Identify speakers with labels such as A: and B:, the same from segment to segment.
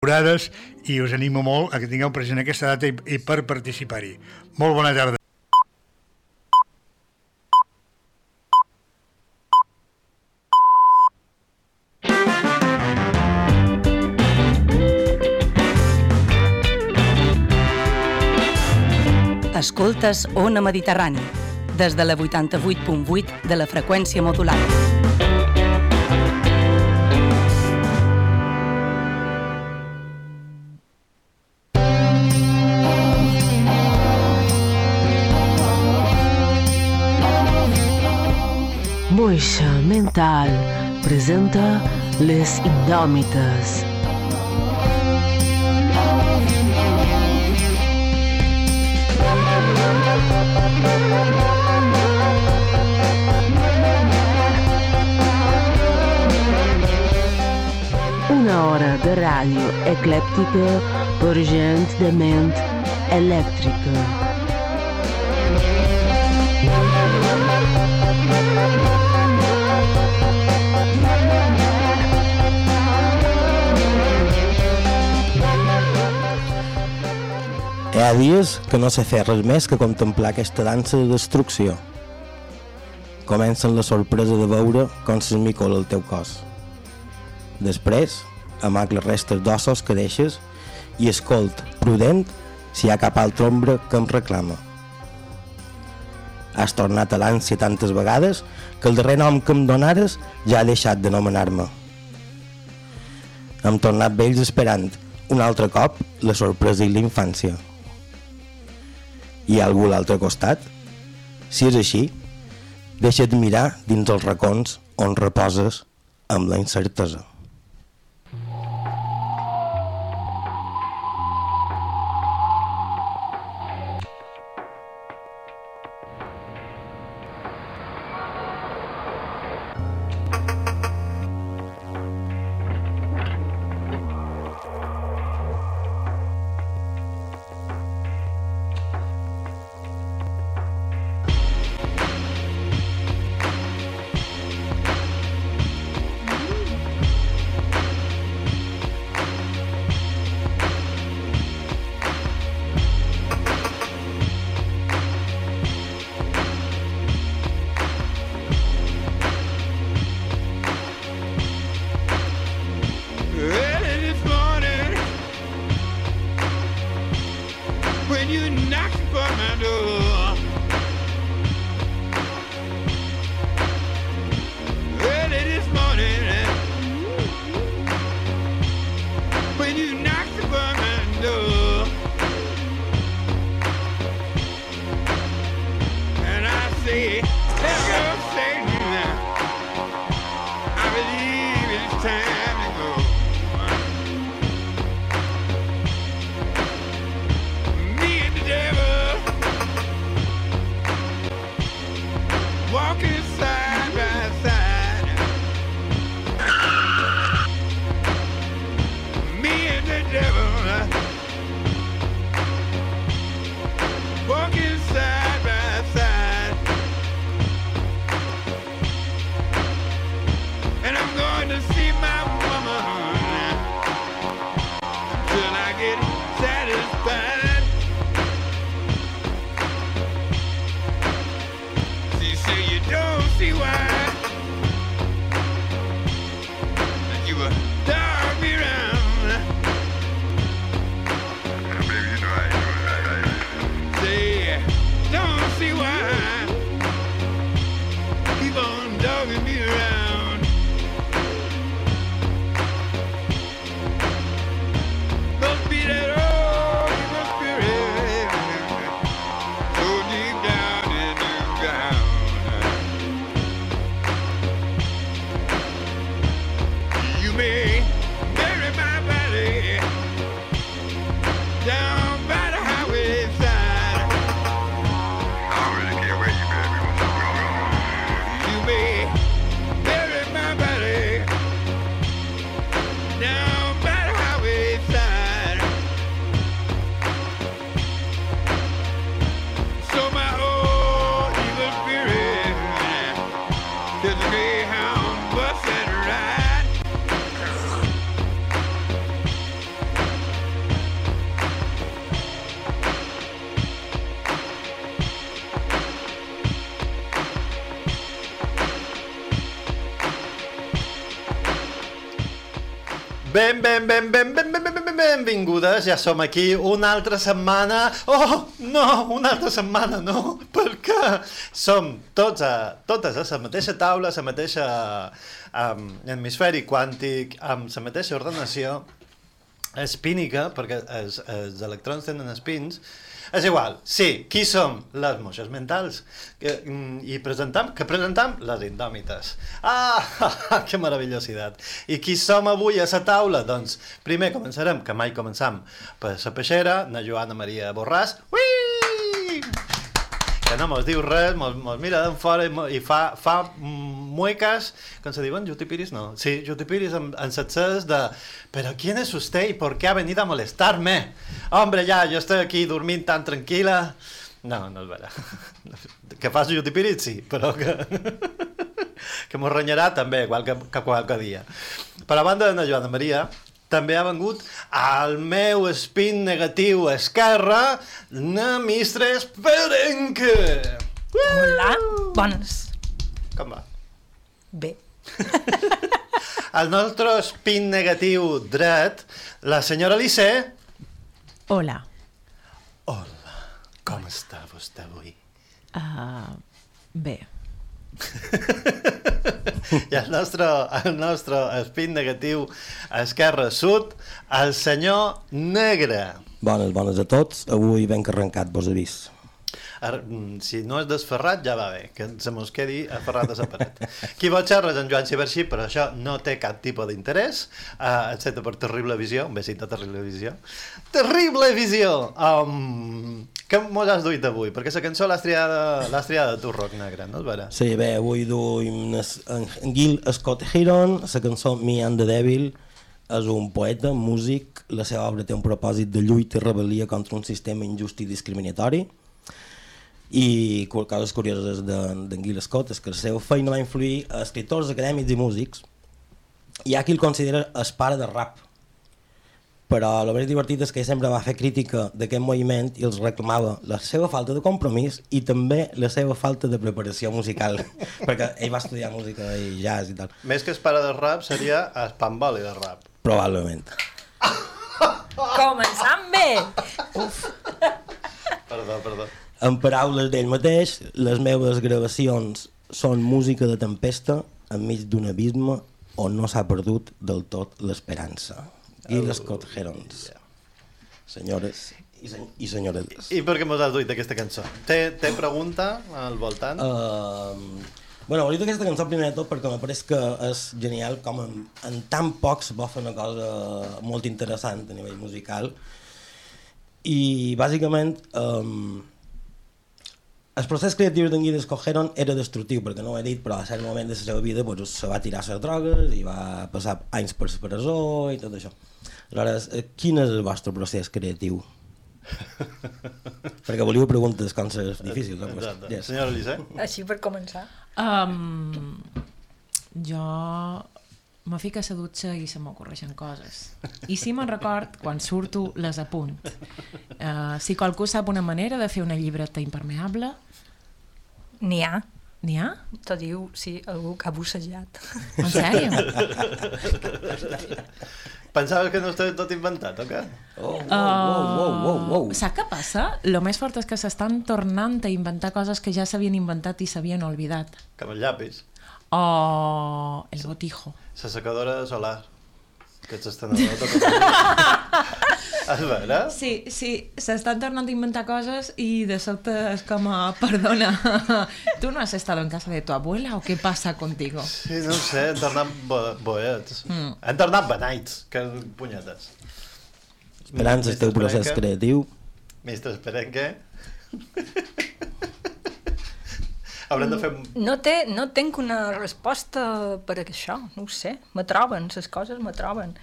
A: temporades i us animo molt a que tingueu present aquesta data i, i per participar-hi. Molt bona tarda.
B: Escoltes Ona Mediterrani, des de la 88.8 de la freqüència modulada.
C: Moixa Mental presenta Les Indòmites. Una hora de ràdio eclèptica per gent de ment elèctrica.
D: Hi ha dies que no sé fer res més que contemplar aquesta dansa de destrucció. Comencen la sorpresa de veure com s'esmicola el teu cos. Després, amac les restes d'ossos que deixes i escolt, prudent, si hi ha cap altra ombra que em reclama. Has tornat a l'ànsia tantes vegades que el darrer nom que em donares ja ha deixat d'anomenar-me. Hem tornat vells esperant, un altre cop, la sorpresa i la infància. Hi ha algú a l'altre costat? Si és així, deixa't mirar dins els racons on reposes amb la incertesa.
E: Ben, ben, ben, ben, ben, ben, ben, ben, ben, benvingudes, ja som aquí una altra setmana. Oh, no, una altra setmana, no, perquè som tots a, totes a la mateixa taula, a la mateixa um, hemisferi quàntic, amb la mateixa ordenació espínica, perquè els, els electrons tenen espins, és igual, sí, qui som? Les moixes mentals. Que, mm, I presentam, que presentam? Les indòmites. Ah, que meravellositat. I qui som avui a la taula? Doncs primer començarem, que mai començam, per la peixera, na Joana Maria Borràs. Ui! Que no mos diu res, mos, mos mira d'en fora i, i fa, fa muecas, com se diuen, jutipiris, no? Sí, jutipiris en, en satsers de ¿Pero quién es usted y por qué ha venido a molestarme? Hombre, ya, yo estoy aquí dormint tan tranquila. No, no és vera. Que fas jutipiris, sí, però que... que mos renyarà també, igual que, que qualque dia. Per a banda de na Joana Maria, també ha vengut al meu spin negatiu esquerre, na Mistres Perenque.
F: Hola, bones.
E: Com va?
F: Bé.
E: El nostre spin negatiu dret, la senyora Lissé.
G: Hola.
E: Hola, com està vostè avui?
G: Uh, bé.
E: I el nostre, el nostre spin negatiu esquerre-sud, el senyor Negre.
D: Bones, bones a tots. Avui ben carrencat, vos he vist.
E: Ara, mm, si no és desferrat ja va bé, que se mos quedi aferrat a la paret. Qui vol xerrar és en Joan Ciberxí, però això no té cap tipus d'interès, uh, excepte per Terrible Visió, un besit de Terrible Visió. Terrible Visió! Um, què mos has duit avui? Perquè la cançó l'has triada, triada tu, Roc Negre, no és vera?
D: Sí, bé, avui duim en Gil Scott Heron, la cançó Me and the Devil, és un poeta, músic, la seva obra té un propòsit de lluita i rebel·lia contra un sistema injust i discriminatori, i coses curioses d'en de, Gil Scott és que la seva feina va influir a escriptors acadèmics i músics, hi ha qui el considera el pare de rap, però el més divertit és que ell sempre va fer crítica d'aquest moviment i els reclamava la seva falta de compromís i també la seva falta de preparació musical, perquè ell va estudiar música i jazz i tal,
E: Més que es pare de rap seria el pamboli de rap.
D: probablement.
F: Començant bé!
E: Perdó, perdó.
D: En paraules d'ell mateix, les meves gravacions són música de tempesta enmig d'un abisme on no s'ha perdut del tot l'esperança. Gil Scott Herons. Senyores i, sen i senyores.
E: I per què mos has duit aquesta cançó? Té, té pregunta al voltant?
D: Uh, bueno, volia dir aquesta cançó primer de tot perquè me pareix que és genial com en, en tan poc se pot fer una cosa molt interessant a nivell musical i bàsicament um, el procés creatiu d'en Guy Escogeron era destructiu perquè no ho he dit però a cert moment de la seva vida doncs, se va tirar a les drogues i va passar anys per la presó i tot això aleshores, eh, quin és el vostre procés creatiu? perquè volíeu preguntes com ser difícils no? Pues, yes.
E: Senyora Lisa?
F: Així per començar.
G: Um, jo me fico a la dutxa i se m'ocorreixen coses. I si me'n record, quan surto, les apunt. Uh, si qualcú sap una manera de fer una llibreta impermeable,
F: N'hi ha.
G: n'hi ha?
F: T'ho diu, sí, algú que ha bussejat.
G: En sèrio?
E: Pensaves que no estava tot inventat, o què?
D: Oh, wow, wow, wow, wow, wow.
G: Saps què passa? Lo més fort és que s'estan tornant a inventar coses que ja s'havien inventat i s'havien oblidat.
E: Com el llapis.
G: O el botijo.
E: La secadora solar. Que s'estan És vera?
G: Sí, sí, s'estan tornant a inventar coses i de sobte és com a, perdona, ¿tú no has estado en casa de tu abuela o qué pasa contigo?
E: Sí, no ho sé, han tornat bo boets. Mm. Han tornat benaits, que punyetes.
D: Esperança, el teu procés creatiu.
E: Mestre Esperenque. Haurem de fer...
F: No, té, no tenc una resposta per a això, no ho sé. Me troben, les coses me troben.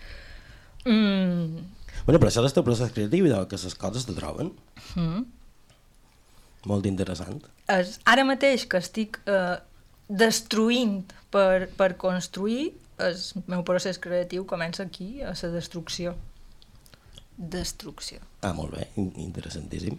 F: Mm,
D: Bueno, però això és el teu procés creatiu, i que les coses te troben.
F: mm.
D: Molt interessant.
F: És, ara mateix que estic eh, destruint per, per construir, el meu procés creatiu comença aquí, a la destrucció. Destrucció.
D: Ah, molt bé, in- interessantíssim.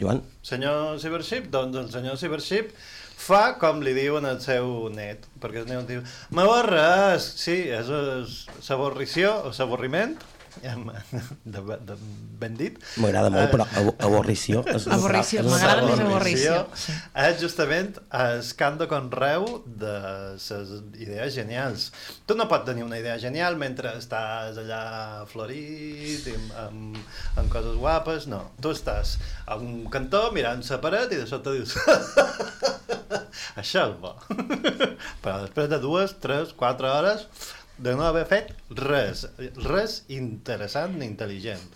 D: Joan?
E: Senyor Cybership, doncs el senyor Cybership fa com li diuen al seu net, perquè el net diu, m'avorres, sí, és, és s'avorrició o s'avorriment, de, de, ben dit.
D: M'agrada molt,
E: Eh,
D: però avorrició... És
G: Avorrició, m'agrada més
E: Avorrició és justament el camp de conreu de les idees genials. Tu no pots tenir una idea genial mentre estàs allà florit, i amb, amb, amb coses guapes, no. Tu estàs a un cantó mirant la paret i de sobte dius això és bo. Però després de dues, tres, quatre hores de no haver fet res, res interessant ni intel·ligent.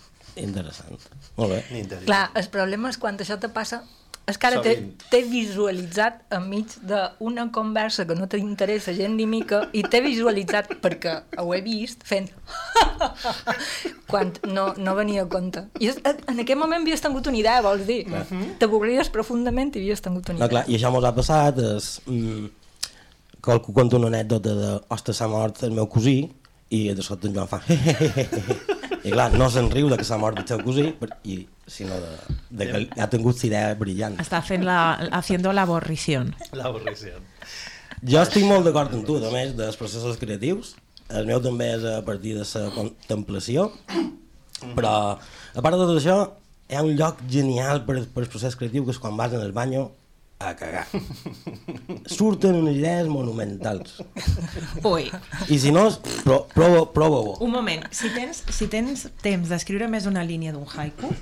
D: Interessant. Molt bé.
E: Ni intel·ligent.
F: Clar, el problema és quan això te passa és que ara t'he visualitzat enmig d'una conversa que no t'interessa gent ni mica i t'he visualitzat perquè ho he vist fent quan no, no venia a compte. I és- en aquell moment havies tingut una idea, vols dir? T'avorries profundament i havies tingut una
D: No,
F: idea.
D: clar, i això mos ha passat, és... Mm, qualcú conta una anècdota de ostres, s'ha mort el meu cosí, i de sobte en Joan fa... I clar, no se'n riu de que s'ha mort el seu cosí, per- i, sinó de, de que ha tingut la idea brillant.
G: Està fent la, haciendo la avorrición.
E: L'avorrició.
D: Jo estic molt d'acord amb tu, a més, dels processos creatius. El meu també és a partir de la contemplació, però a part de tot això, hi ha un lloc genial per, per el procés creatiu que és quan vas en el banyo a cagar. Surten unes idees monumentals.
G: Ui,
D: I si no, pro, prova, prova-ho.
G: un moment. Si tens, si tens temps d'escriure més una línia d'un haiku,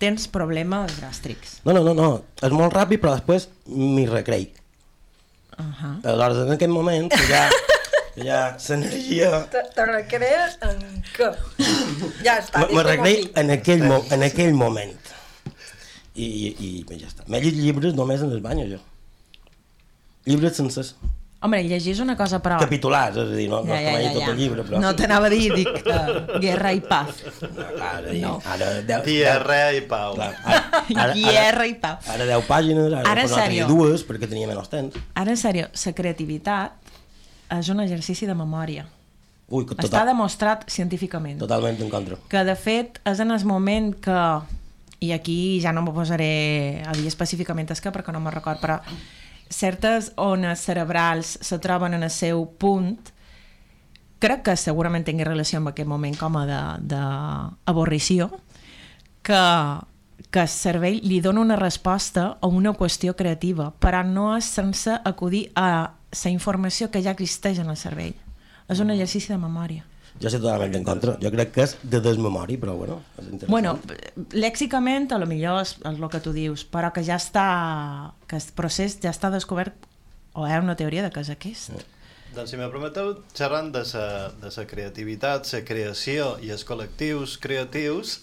G: tens problemes dràstics.
D: No, no, no, no, és molt ràpid, però després m'hi recrei.
G: Uh -huh.
D: Aleshores, en aquest moment, que ja, que ja l'energia...
F: Te, te recrees en què? Ja està.
D: Me, me
F: deixa'm
D: recrei
F: aquí.
D: en aquell, mo en aquell moment. I, i, i ja està. M'he llegit llibres només en el bany, jo. Llibres sencers.
G: Home, llegir és una cosa, però...
D: Capitulars, és a dir, no, no és que m'he tot el llibre, però...
G: No t'anava a dir, dic, uh, guerra i paz.
D: No, ara,
G: No.
D: ara, deu,
E: Diarrea i pau.
D: clar, ara, ara,
G: Guerra i pau.
D: ara, ara 10 pàgines, ara,
G: Ara,
D: ara
G: en
D: tenia dues perquè tenia menys temps.
G: Ara, en sèrio, la creativitat és un exercici de memòria.
D: Ui, que
G: Està
D: total,
G: demostrat científicament.
D: totalment en contra.
G: que de fet és en el moment que i aquí ja no m'ho posaré a dir específicament és que perquè no me'n record però certes ones cerebrals se troben en el seu punt. Crec que segurament tingui relació amb aquest moment com a d'avorrició que, que el cervell li dona una resposta a una qüestió creativa però no és sense acudir a la informació que ja existeix en el cervell. És un exercici de memòria
D: Jo sé totalment en contra. Jo crec que és de desmemori, però bueno, és interessant.
G: Bueno, lèxicament a lo millor és, és el que tu dius, però que ja està, que el procés ja està descobert, o hi ha una teoria de que és aquest.
E: Doncs si me permeteu, xerrant de sa, de sa creativitat, sa creació i els col·lectius creatius,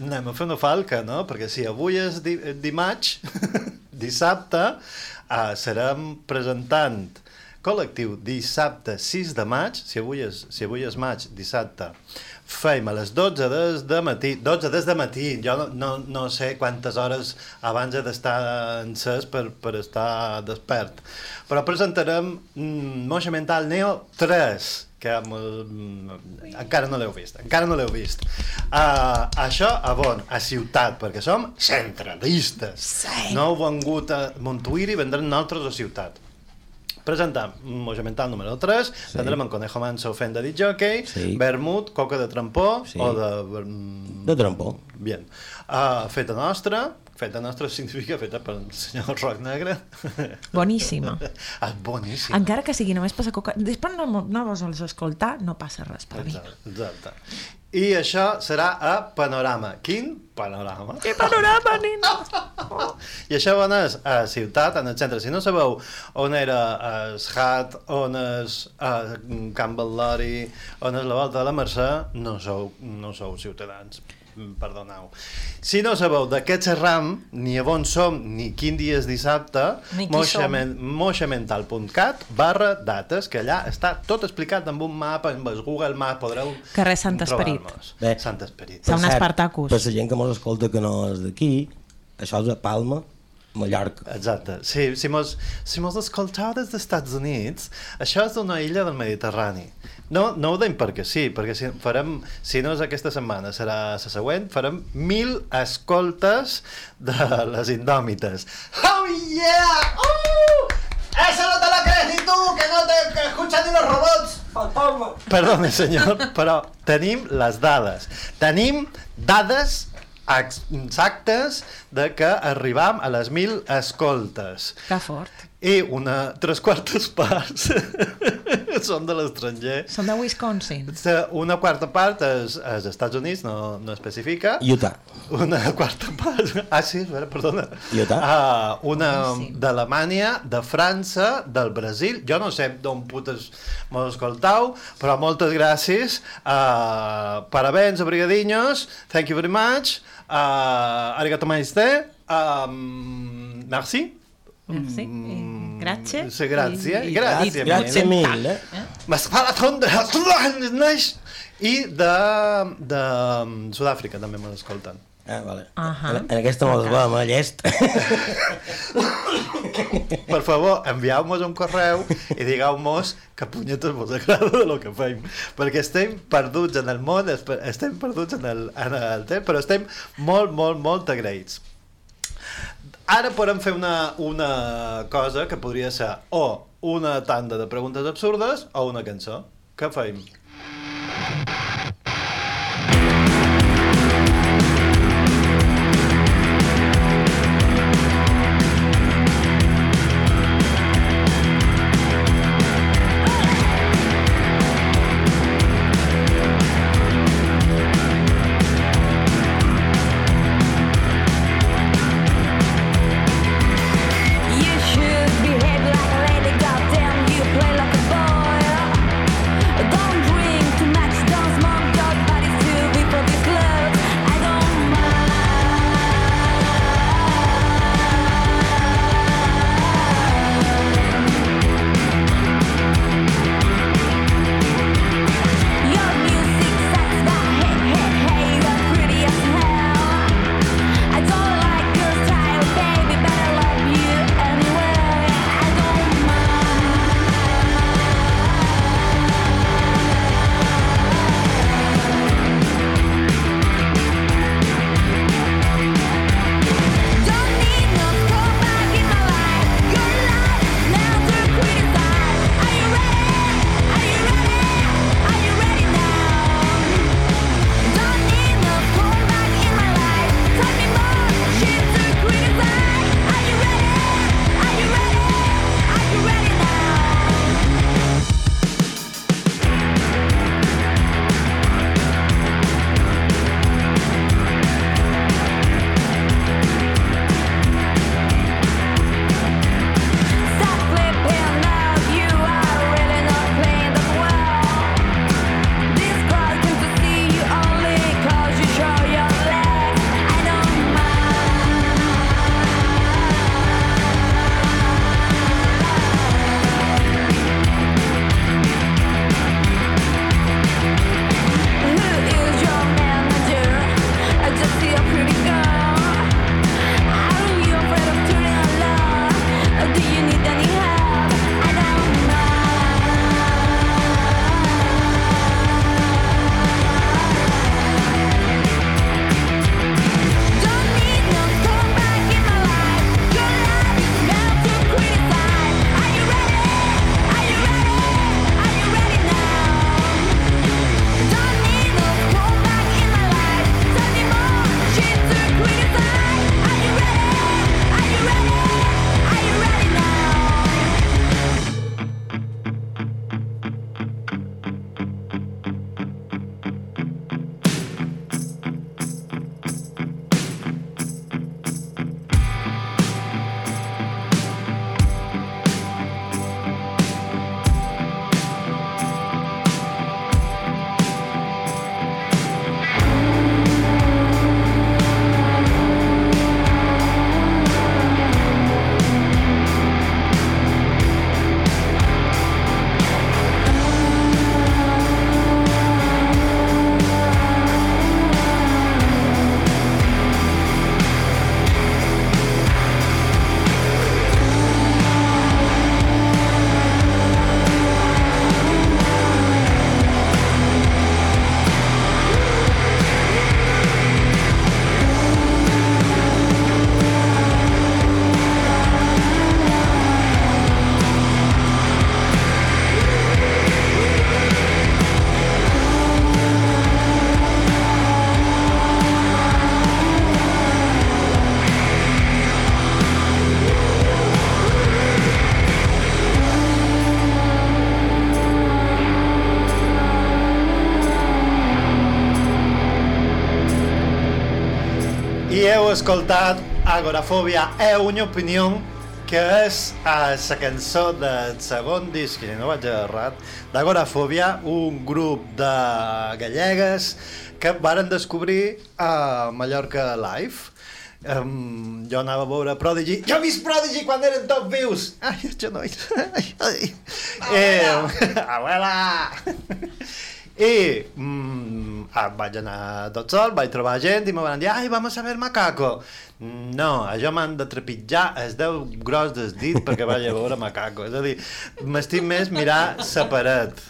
E: anem a fer una falca, no? Perquè si avui és di dimarts, dissabte, eh, serem presentant col·lectiu dissabte 6 de maig, si avui és, si avui és maig, dissabte, feim a les 12 des de matí, 12 des de matí, jo no, no, no sé quantes hores abans he d'estar encès per, per estar despert, però presentarem mm, Moixa Mental Neo 3, que mm, encara no l'heu vist, encara no l'heu vist. Uh, això a on? A ciutat, perquè som centralistes.
G: Sí.
E: No heu vengut a Montuïri, vendrem nosaltres a ciutat. Presentam Moja Mental número 3, sí. tindrem en Conejo Manso fent de jockey,
D: Sí.
E: vermut, coca de trampó
D: Sí.
E: o de... mm,
D: De trampó.
E: Bien. Uh, feta nostra, feta nostra significa feta pel senyor Roc Negre.
G: Boníssima.
E: ah, boníssim.
G: Encara que sigui només per la coca... Després no, no vos els escoltar, no passa res per mi.
E: Exacte, exacte. I això serà a Panorama. Quin panorama?
G: Que panorama, nena!
E: I això on és? A Ciutat, en el centre. Si no sabeu on era el Hat, on és uh, Can Bal·lori, on és la Volta de la Mercè, no sou, no sou ciutadans. Mm, Perdoneu. Si no sabeu de què xerram, ni a on som, ni quin dia és dissabte, moixamental.cat barra dates, que allà està tot explicat amb un mapa, amb el Google Maps, podreu
G: Carrer Sant Esperit.
D: Bé.
E: Sant Esperit.
D: Cert,
G: Espartacus.
D: Per la gent que mos escolta que no és d'aquí, això és a Palma, Mallorca.
E: Exacte. Sí, si mos, si mos escoltau des dels Estats Units, això és una illa del Mediterrani. No, no ho deim perquè sí, perquè si farem, si no és aquesta setmana, serà la següent, farem mil escoltes de les indòmites. Oh yeah! Uh! Eso no te lo crees ni tú, que no te que escuchan ni los robots. Perdone, senyor, però tenim les dades. Tenim dades exactes de que arribam a les mil escoltes.
G: Que fort.
E: I una, tres quartes parts són de l'estranger.
G: Són de Wisconsin.
E: Una quarta part és, és als Estats Units, no, no especifica.
D: Utah.
E: Una quarta part... Ah, sí, perdona.
D: Utah.
E: Uh, una
G: Boníssim.
E: d'Alemanya, de França, del Brasil. Jo no sé d'on putes mos escoltau, però moltes gràcies. Uh, parabéns, abrigadinhos. Thank you very much. Uh, arigato maesté. Um, merci.
G: Merci.
E: Mm,
G: Grazie.
E: Sí, grazie.
G: I- i-
E: Grazie.
D: Grazie
E: mille.
D: mille.
E: Maratón de i de, de Sud-àfrica també me l'escolten.
D: Ah, vale.
G: Ahà.
D: En, en aquesta mos vam a llest.
E: Per favor, envieu-nos un correu i digueu-nos que punyetes vos agrada de lo que fem. Perquè estem perduts en el món, estem perduts en el, en el temps, però estem molt, molt, molt agraïts. Ara podem fer una, una cosa que podria ser o una tanda de preguntes absurdes o una cançó. Què fem? Heu escoltat Agorafòbia è una opinió que és uh, la cançó del segon disc, si no vaig errat, d'Agorafòbia, un grup de gallegues que varen descobrir a Mallorca Live. Um, jo anava a veure Prodigy. Jo he vist Prodigy quan eren tots vius ai, els genolls ai, ai. Eh, abuela i mm, ah, vaig anar tot sol, vaig trobar gent i me van dir, ai, vamos a ver macaco. No, això m'han de trepitjar el deu gros del dit perquè vaig a veure macaco. És a dir, m'estic més mirar la paret.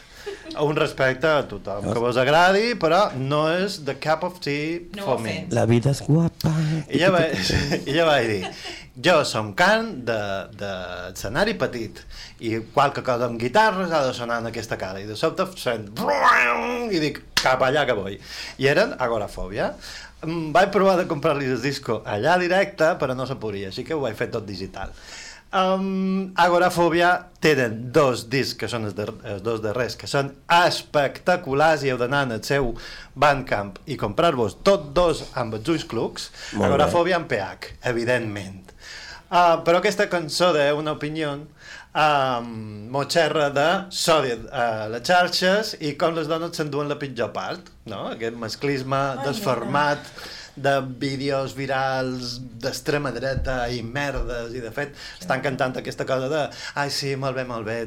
E: Un respecte a tothom que vos agradi, però no és the cup of tea
G: No
E: for me.
D: La vida és guapa.
E: I ja vaig, i ja vaig dir, jo som can de, de escenari petit i qualque cosa amb guitarres ha de sonar en aquesta cara i de sobte sent i dic, cap allà que vull i eren agorafòbia. Mm, vaig provar de comprar-li el disco allà directe però no se podia, així que ho vaig fer tot digital Um, Agorafòbia tenen dos discs que són els, de, els dos darrers que són espectaculars i heu d'anar el seu Bandcamp i comprar-vos tots dos amb els ulls clucs. Agorafòbia en PH, evidentment uh, però aquesta cançó d'una opinió um, m'ho xerra de sodi a les xarxes i com les dones s'enduen la pitjor part no? aquest masclisme desformat de vídeos virals d'extrema dreta i merdes i de fet estan cantant aquesta cosa de ai sí, molt bé, molt bé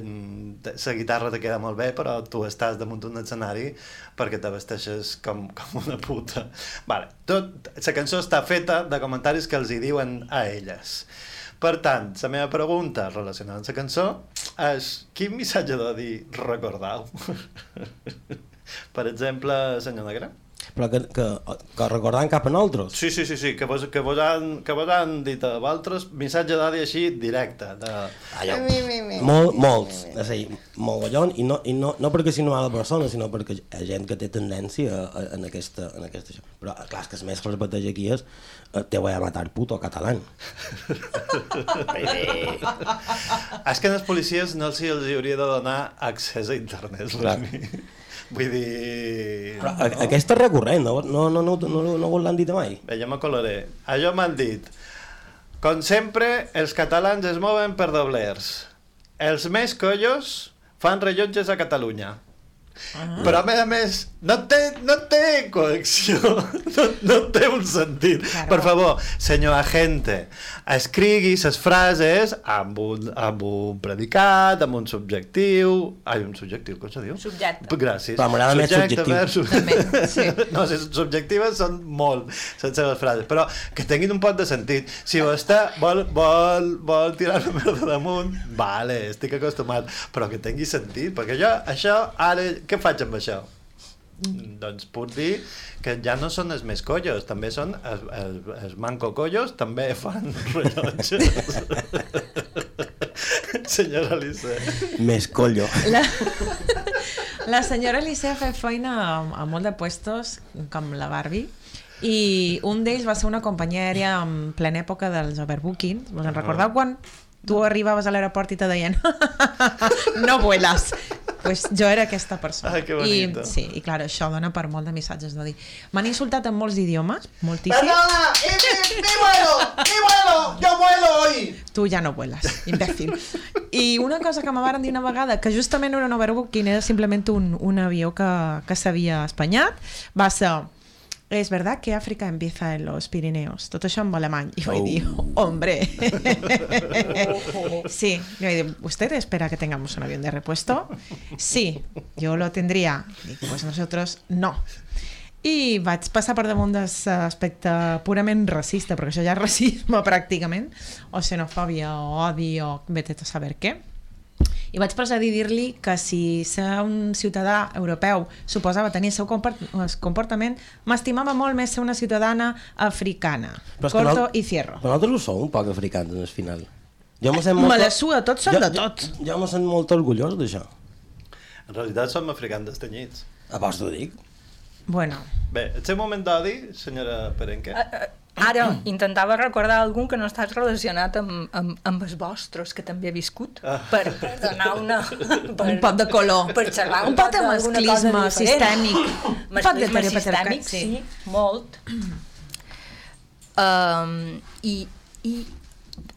E: la guitarra te queda molt bé però tu estàs damunt d'un escenari perquè te vesteixes com, com una puta vale. Tot, la cançó està feta de comentaris que els hi diuen a elles per tant, la meva pregunta relacionada amb la cançó és quin missatge d'odi recordau? per exemple, senyor Negre?
D: Però que, que, que recordant cap a nosaltres.
E: Sí, sí, sí, sí, que vos, que vos, han, que vos han dit a vosaltres missatge d'odi així directe. De...
D: Allò, molt, molts, és a dir, mogollon, i no, i no, no perquè sigui una mala persona, sinó perquè hi ha gent que té tendència a, a, en, aquesta, en aquesta... això. Però, clar, és que el més que es repeteix aquí és eh, te voy a matar puto català.
E: És que als policies no els, els hauria de donar accés a internet,
D: Clar.
E: Vull dir...
D: Però a, aquesta és recurrent, no, no, no, no, no, no, no l'han dit mai.
E: Bé, jo m'acolaré. Allò m'han dit, com sempre, els catalans es mouen per doblers. Els més collos fan rellotges a Catalunya. Ah. Però a més a més no té, no té coacció no, no té un sentit
G: Claro.
E: per favor, senyor agente escrigui les frases amb un, amb un predicat amb un subjectiu ai, un subjectiu, com se diu?
F: Subjecte.
E: gràcies
D: Però m'agrada més subjectiu.
E: verb,
G: També, sí.
E: no, si subjectives són molt les seves frases, però que tinguin un pot de sentit. Si vostè vol, vol, vol tirar la merda damunt, vale, estic acostumat, però que tingui sentit, perquè jo, això, ara, què faig amb això? Mm. Doncs puc dir que ja no són els més collos, també són els, els, els manco collos, també fan rellotges. Senyora Alice.
D: Més collo.
G: La, la senyora Alicia fa feina a, a molt de puestos, com la Barbie, i un d'ells va ser una companyia aèria en plena època dels overbooking. Us en recordeu quan tu arribaves a l'aeroport i te deien no vuelas? Pues jo era aquesta persona.
E: Ai, que
G: I, sí, i clar, això dona per molt de missatges d'odi. M'han insultat en molts idiomes, moltíssim.
E: Perdona, mi, mi vuelo, mi vuelo, yo vuelo hoy.
G: tu ja no vuelas, imbècil. I una cosa que me varen dir una vegada, que justament no era un overbooking, era simplement un, un avió que, que s'havia espanyat, va ser es verdad que África empieza en los Pirineos. Tot això en alemany. I vaig
D: Oh.
G: dir, hombre. sí, yo vaig dir, ¿usted espera que tengamos un avión de repuesto? Sí, yo lo tendría. Dic, pues nosotros no. I vaig passar per damunt d'aspecte purament racista, perquè això ja és racisme pràcticament, o xenofòbia, o odi, o vete a saber què. I vaig procedir a dir-li que si ser un ciutadà europeu suposava tenir el seu comportament, m'estimava molt més ser una ciutadana africana.
D: Però és que
G: Corto
D: no-
G: i cierro.
D: Però nosaltres ho som un poc africans al final. Jo me sent
G: Me
D: molt...
G: la sua, tots són
D: jo,
G: de tot.
D: Jo, jo me sent molt orgullós d'això.
E: En realitat som africans destanyits.
D: A vos t'ho dic.
G: Bueno,
E: Bé, el seu moment d'odi, senyora Perenque?
F: Ara, intentava recordar algun que no estàs relacionat amb, amb, amb els vostres, que també he viscut,
E: Ah.
F: per, per donar una... Per,
G: un pot de color.
F: Per xerrar
G: Un pot de masclisme sistèmic. Un pot de
F: Masclisme sistèmic,
G: sí.
F: sí, molt. Um, I, i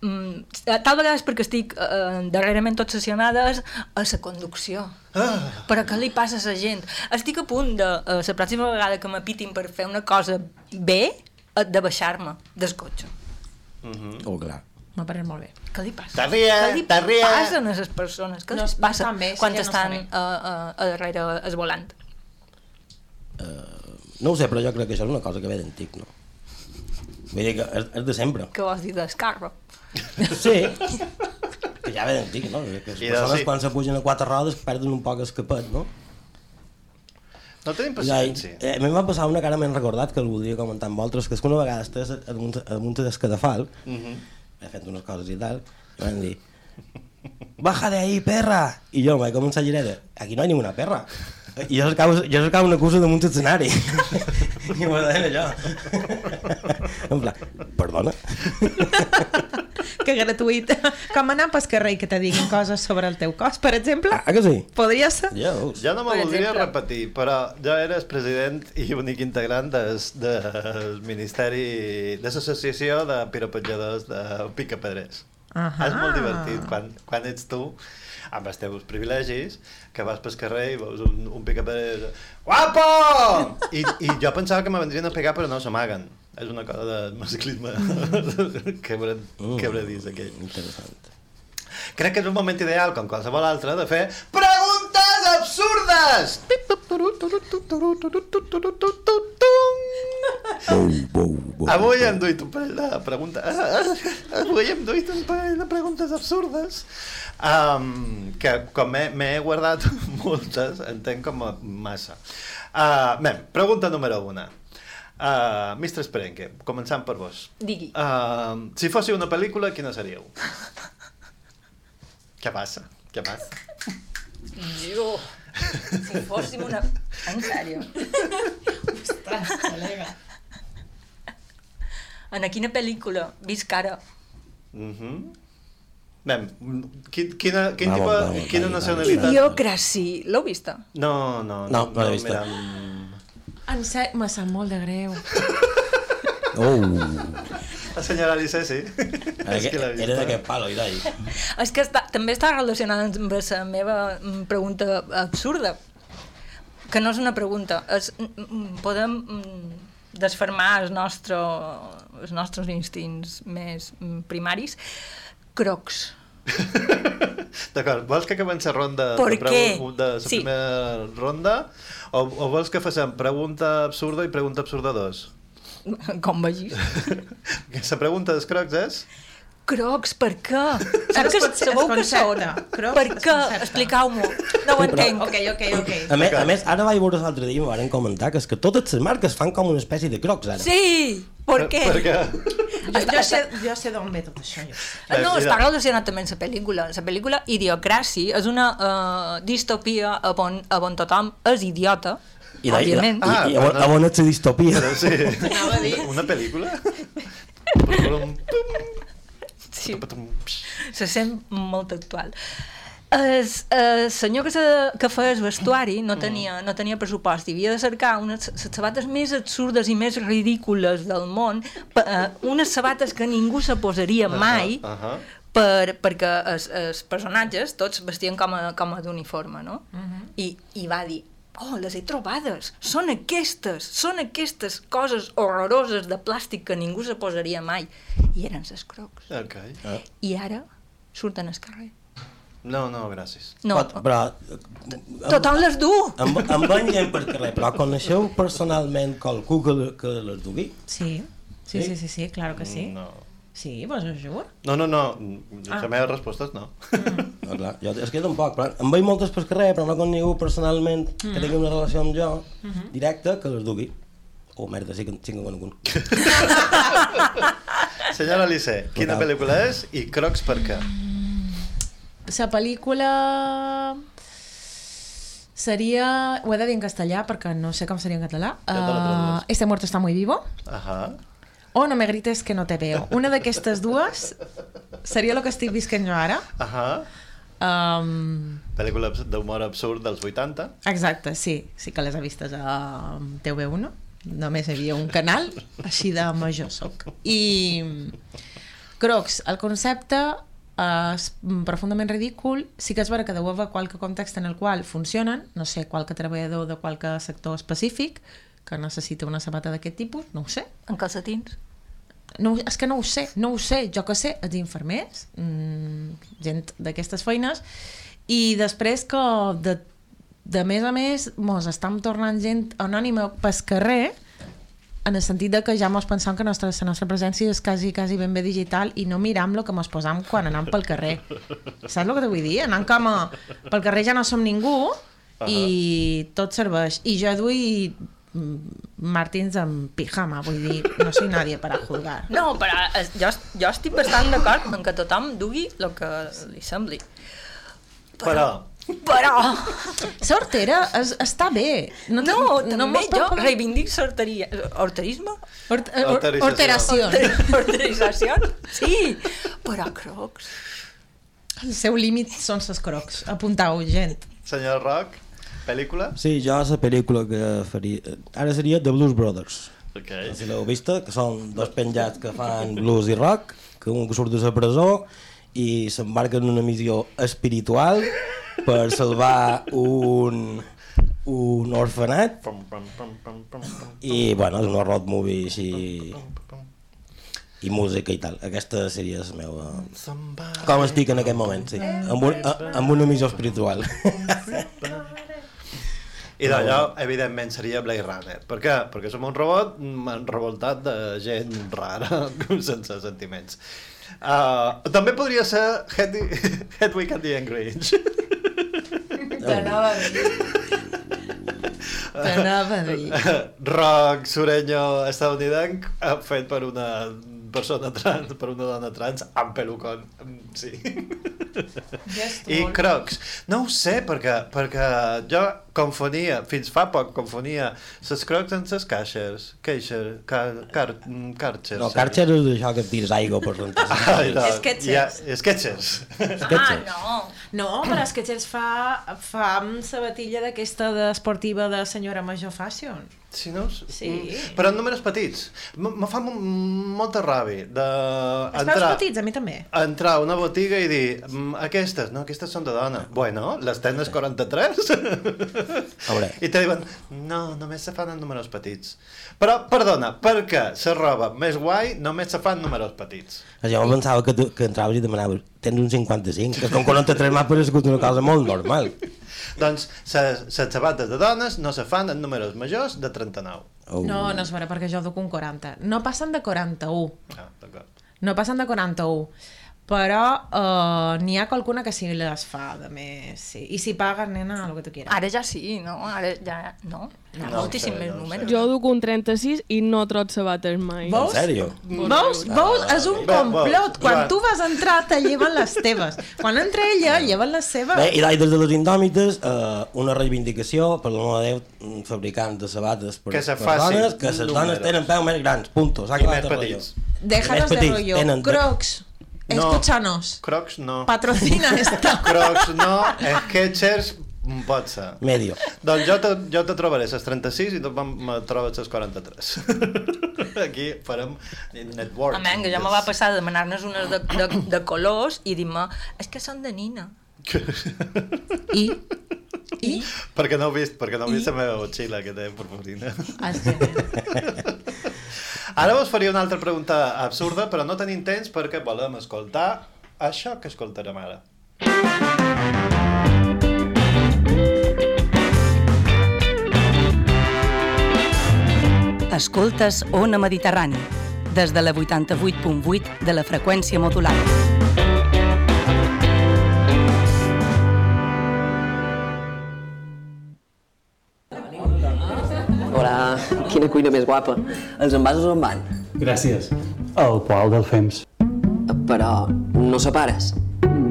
F: mm, tal vegada és perquè estic uh, darrerament obsessionada és a la conducció. Ah. Però què li passa a la gent? Estic a punt de, uh, la pròxima vegada que m'apitin per fer una cosa bé, eh, de baixar-me del cotxe.
D: Oh, clar.
G: M'ha parlat molt bé.
F: Què li passa?
E: T'arria,
F: Què li
E: t'arria.
F: passa a les persones? Què
G: No
F: els
G: es-
F: passa
G: no sí,
F: quan
G: ja no
F: estan
G: bé.
F: a, a, a darrere el volant?
D: No ho sé, però jo crec que això és una cosa que ve d'antic, no? Vull dir que és, és de sempre.
F: Què vols dir d'escarro?
D: Sí, que ja ve d'antic, no? Que les persones
E: sí.
D: quan se pugen a quatre rodes perden un poc el capet, no?
E: No tenim
D: Ja,
E: paciència.
D: eh, a mi em va passar una que ara m'he recordat que el voldria comentar amb vosaltres, que és que una vegada estàs amunt, amunt del cadafal, he fet unes coses i tal, i van dir baja de ahí, perra! I jo vaig començar a girar de, aquí no hi ha ninguna perra. I jo cercava, jo cercava una cosa damunt l'escenari. I m'ho deien allò. en plan, perdona?
G: Que gratuït. Com anar pel carrer i que te diguin coses sobre el teu cos, per exemple?
D: Ah, que sí?
G: Podria ser?
D: Jo,
E: Jo no me
F: Per
E: voldria
F: exemple.
E: repetir, però jo eres president i únic integrant des, del Ministeri de l'Associació de Piropatjadors de Picapedrers.
G: Ahà.
E: És molt divertit quan, quan ets tu amb els teus privilegis, que vas pel carrer i veus un, un picapedrer guapo! I, I jo pensava que me vendrien a pegar però no s'amaguen. És una cosa de masclisme quebra, quebradís aquell.
D: Interessant.
E: Crec que és un moment ideal, com qualsevol altre, de fer preguntes absurdes! Avui hem duit un parell de preguntes... Avui hem duit un parell de preguntes absurdes um, que com m'he guardat moltes, entenc com a massa. Uh, bé, pregunta número una. Uh, Mr. Sperenque, començant per vos.
F: Digui.
E: Uh, si fóssiu una pel·lícula, quina seríeu? Què passa? Què passa?
F: Jo, si fóssim una... En sèrio?
G: Ostres, col·lega.
F: En quina pel·lícula visc ara?
E: Mm -hmm. Bé, quin, quina, quin tipus, quina nacionalitat?
F: Idiocracy. L'heu vista?
E: No, no,
D: No, no l'he vista.
E: mira,
G: En sec, me sap molt de greu.
D: Oh,
E: la senyora Alice, sí. És que
D: era d'aquest palo, Irai.
F: És que està, també està relacionada amb la meva mm, pregunta absurda, que no és una pregunta, és, mm, mm, podem desfermar els, nostre, els nostres instints més primaris. Crocs.
E: D'acord, vols que acabem la ronda
F: Per
E: de, pregu- de la
F: Sí.
E: primera ronda? O, o vols que facem pregunta absurda i pregunta absurda 2?
F: Com vegis.
E: La pregunta dels crocs és...
F: Crocs, per què? Saps que sabeu que són?
G: Crocs
F: Per què? Expliqueu-m'ho. No ho entenc.
G: Ok, ok, ok.
D: A més, a més, ara vaig veure l'altre dia i m'ho van comentar que és que totes les marques fan com una espècie de crocs ara.
F: Sí! Per què?
E: Per què?
G: Jo, jo sé, jo sé d'on ve tot això. Jo.
F: Ah, No, està relacionat també amb la pel·lícula. La pel·lícula Idiocracy és una uh, distopia a on, a on tothom és idiota,
D: I, i,
F: òbviament.
D: i, i, i,
E: Ah,
D: a on ets la distopia?
E: Però sí. Una pel·lícula?
F: Sí, se sent molt actual. El, el senyor que, se, que feia el vestuari no tenia, no tenia pressupost i havia de cercar unes les sabates més absurdes i més ridícules del món, pa- eh, unes sabates que ningú se posaria mai,
E: Uh -huh.
F: per, perquè els, els personatges tots vestien com a, com a d'uniforme, no? I, I va dir, oh, les he trobades, són aquestes, són aquestes coses horroroses de plàstic que ningú se posaria mai. I eren les crocs.
E: Ok.
F: I ara surten al carrer.
E: No, no, gràcies.
F: No,
D: Pot, però...
F: tothom les du!
D: Amb, amb en gent per carrer, però coneixeu personalment qualcú que, que les dugui?
G: Sí, sí, sí, sí, sí, claro que sí.
E: No.
G: Sí, vos ho juro.
E: No, no, no. Ah.
G: Ah.
E: La meva resposta és no.
D: No, clar, jo, és que jo tampoc, però em veig moltes per carrer, però no conec ningú personalment que tingui una relació amb jo directa que les dugui. Oh, merda, sí que, en conec un.
E: Senyora Alice, quina
D: Total.
E: pel·lícula és i crocs per què?
G: La pel·lícula seria... Ho he de dir en castellà perquè no sé com seria en català. Uh, este muerto está muy vivo.
E: Ahà.
G: O no me grites que no te veo. Una d'aquestes dues seria el que estic visquent jo ara.
E: Ahà.
G: Um,
E: Pel·lícula d'humor absurd dels 80.
G: exacte, sí. Sí que les he vistes a TV1. només hi havia un canal, així de major soc. I Crocs, el concepte és profundament ridícul, sí que és vera que deu haver qualque context en el qual funcionen, no sé, qualque treballador de qualque sector específic que necessita una sabata d'aquest tipus, no ho sé.
F: En calcetins?
G: No, és que no ho sé, no ho sé. Jo que sé, els infermers, mmm, gent d'aquestes feines, i després que de, de més a més mos estem tornant gent anònima pel carrer en el sentit de que ja mos pensam que nostra, la nostra presència és quasi, quasi ben bé digital i no miram el que mos posam quan anam pel carrer. Saps el que te vull dir? Anant com a... Pel carrer ja no som ningú i tot serveix. I jo duia mm, Martins amb pijama, vull dir, no soy nadie para juzgar.
F: No, però jo, jo estic bastant d'acord en que tothom dugui el que li sembli.
E: Però,
F: Però...
G: Sortera es, està bé. No, te-
F: No, també jo
G: pagar-
F: reivindic sorteria... Horterisme?
G: Hort, eh, hor-
E: Horterització.
G: horteració.
F: Horterització? Sí, però crocs...
G: El seu límit són ses crocs. Apuntau, gent.
E: senyor Roc, pel·lícula?
D: Sí, jo la pel·lícula que faria... Ara seria The Blues Brothers.
E: Ok.
D: No sé si l'heu vista, que són dos penjats que fan blues i rock, que un que surt de la presó i s'embarca en una missió espiritual per salvar un, un orfenat i bueno, és una road movie així i música i tal. Aquesta seria la meva... Com estic en aquest moment, sí. Amb, un, a, amb una missió espiritual.
E: I d'allò, evidentment, seria Blade Runner. Per què? Perquè som un robot mm, revoltat de gent rara, sense sentiments. Uh, també podria ser Hedwig, Hedwig and the Angry Inch.
G: T'anava a dir. T'anava a dir.
E: Rock sureño estadounidenc eh, fet per una persona trans, per una dona trans amb pelucon, Mm, sí. I crocs. No ho sé, perquè, perquè jo confonia, fins fa poc confonia les crocs amb les caixers. Caixer, car, car, carxers.
D: No, Karcher és això que et tires aigua per rentar.
E: Ai, no,
G: Sketchers.
E: Ja, sketchers.
F: Ah, no.
G: No, però Gels fa, fa amb sabatilla d'aquesta d'esportiva de senyora major fashion.
E: Sí, no?
G: Sí.
E: Però en números petits. Me fa mo- molta ràbia de
G: Els
E: entrar,
G: petits, a mi també.
E: entrar a una botiga i dir "Mm, aquestes, no, aquestes són de dona. Bueno, les tenes 43.
D: Hombre.
E: I te diuen, no, només se fan en números petits. Però, perdona, perquè la roba més guai només se fa en números petits.
D: Jo em pensava que, tu, que entraves i demanaves tens un 55, que com 43 m'ha paregut una cosa molt normal.
E: Doncs les les sabates de dones no se fan en números majors de 39.
D: Oh.
G: No, no és vera, perquè jo duc un 40. No passen de 41.
E: Ah, d'acord.
G: No passen de 41. Però uh, n'hi ha qualcuna que sí les fa, de més, sí. I si paguen, nena, el que tu quieras.
F: Ara ja sí, no? Ara ja... No? Hi ha
E: No ho
F: moltíssim
E: sé,
F: més
E: no
F: números.
H: Jo duc un 36 i no trot sabates mai.
D: En
G: Veus?
D: sèrio?
G: Veus? Veus? És un complot. Quan
E: Joan.
G: tu vas entrar, te lleven les teves. Quan entra ella, lleven les seves.
D: Bé, i des de les indòmites, eh, una reivindicació, per l'amor de Déu, fabricants de sabates per,
E: Que se
D: per dones, que les dones tenen peu més grans, punto. S'ha
E: I
D: acabat
E: més
D: el
E: petits.
D: rotllo.
G: Déjanos de
D: tenen-
G: Crocs,
E: No.
G: escúchanos.
E: Crocs no.
G: Patrocina esto.
E: Crocs no, Skechers mm, pot ser.
D: Medio.
E: Doncs jo te, jo te trobaré les 36 i tu me trobes les 43. Aquí farem network.
F: A menys, jo me va passar de demanar-nos unes de, de, de colors i dir-me, és que són de nina.
G: I? I?
E: perquè no heu vist, perquè no heu vist la meva motxilla que té purpurina.
G: Es genera.
E: Ara us faria una altra pregunta absurda, però no tenim temps perquè volem escoltar això que escoltarem ara.
B: Escoltes Ona Mediterrani, des de la 88.8 de la freqüència modulada.
I: Quina cuina més guapa. Els envasos on van?
J: Gràcies. El qual del FEMS?
I: Però no separes.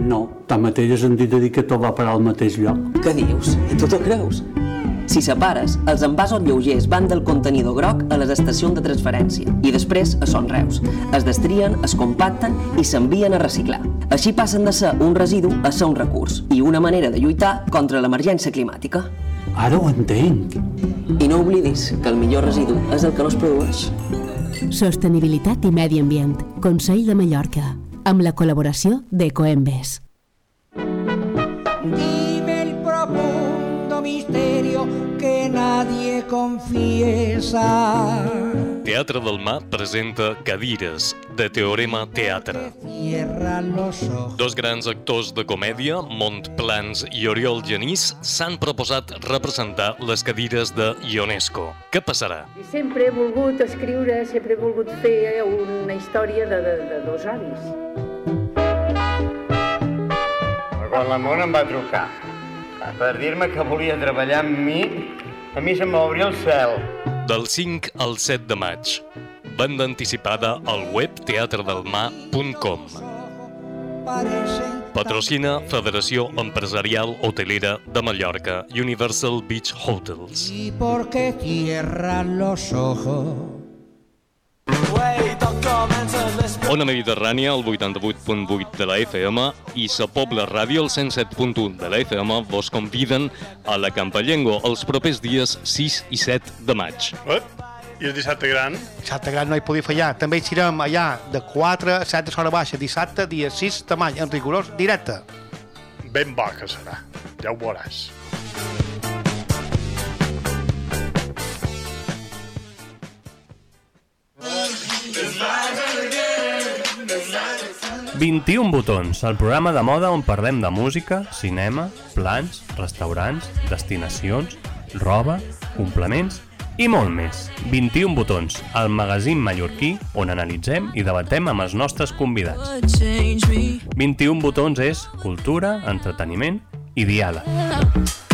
J: No, tanmateix he sentit a dir que tot va parar al mateix lloc.
I: Què dius? I tu t'ho creus? Si separes, els envasos lleugers van del contenidor groc a les estacions de transferència i després a Son Reus. Es destrien, es compacten i s'envien a reciclar. Així passen de ser un residu a ser un recurs i una manera de lluitar contra l'emergència climàtica.
J: Ara ho entenc.
I: I no oblidis que el millor residu és el que no es produeix.
K: Sostenibilitat i medi ambient. Consell de Mallorca. Amb la col·laboració d'Ecoembes.
L: Dime el profundo misterio que nadie confiesa.
M: Teatre del Mar presenta Cadires, de Teorema Teatre. Dos grans actors de comèdia, Montplans i Oriol Genís, s'han proposat representar les cadires de Ionesco. Què passarà?
N: Sempre he volgut escriure, sempre he volgut fer una història de, de, de dos avis.
O: Quan la Mona em va trucar per dir-me que volia treballar amb mi, a mi se m'obria el cel.
M: Del 5 al 7 de maig. Banda anticipada al web teatredelmar.com. Patrocina Federació Empresarial Hotelera de Mallorca, Universal Beach Hotels.
L: ¿Y por qué cierran los ojos?
M: Ona Mediterrània, el 88.8 de la FM i Sa Pobla Ràdio, el 107.1 de la FM, vos conviden a la Campallengo els propers dies 6 i 7 de maig.
P: Ep, I el dissabte gran?
Q: Dissabte gran no hi podia fallar. També hi serem allà de 4 a 7 de hora baixa, dissabte, dia 6 de maig, en rigorós directe.
P: Ben bo que serà, ja ho veuràs.
R: 21 botons, el programa de moda on parlem de música, cinema, plans, restaurants, destinacions, roba, complements i molt més. 21 botons, el magazín mallorquí on analitzem i debatem amb els nostres convidats. 21 botons és cultura, entreteniment i diàleg.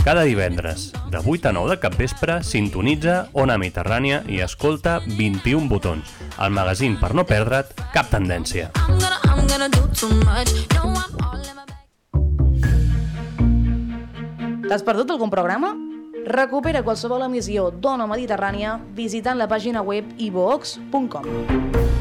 R: Cada divendres, de 8 a 9 de capvespre, sintonitza Ona Mediterrània i escolta 21 botons, el magazín per no perdre't cap tendència.
S: T'has perdut algun programa? Recupera qualsevol emissió d'Ona Mediterrània visitant la pàgina web ivox.com.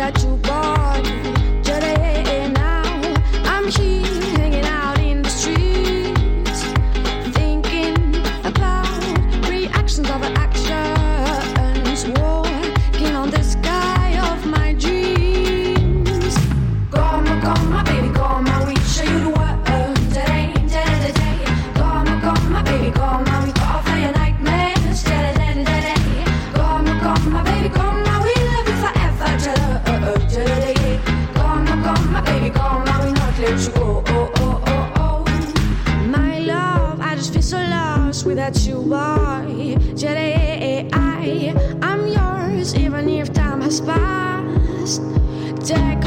T: that you boy. Today, I, I'm yours, even if time has passed. Take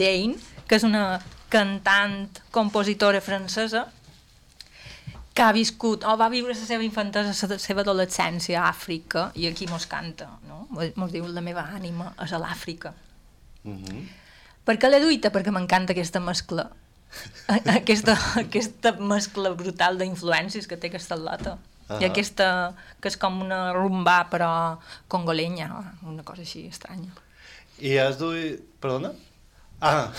F: Jane, que és una cantant, compositora francesa, que ha viscut, o va viure la seva infantesa, la seva adolescència a Àfrica, i aquí mos canta, no? Mos- diu, la meva ànima és a l'Àfrica.
E: Mhm.
F: Per què la duita? Perquè m'encanta aquesta mescla. Aquesta, aquesta mescla brutal d'influències que té aquesta lota. I
E: Ahà.
F: aquesta, que és com una rumba, però congolenya, una cosa així estranya.
E: I has duit... Perdona? Ah,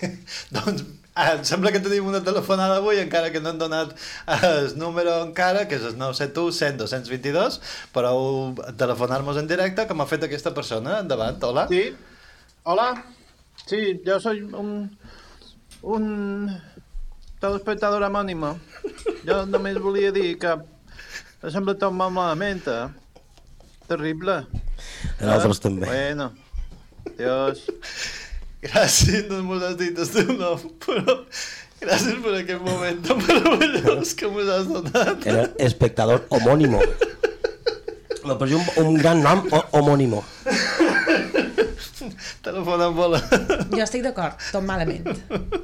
E: doncs em sembla que tenim una telefonada avui, encara que no han donat eh, el número encara, que és el 971 100 222, però telefonar-nos en directe, com ha fet aquesta persona. Endavant, hola.
U: Sí, hola. Sí, yo soy un, un telespectador anònimo. Jo només volia dir que em sembla tot molt malament, eh? Terrible.
D: Nosaltres
U: Eh?
D: també.
U: Bueno, adiós.
E: Gràcies, no m'ho has dit el teu nom, però gràcies per aquest moment tan meravellós que m'ho has donat.
D: Era espectador homònimo. Me pareció un, un gran nom o, homònimo.
E: Telefona amb bola.
G: Jo estic d'acord, tot malament.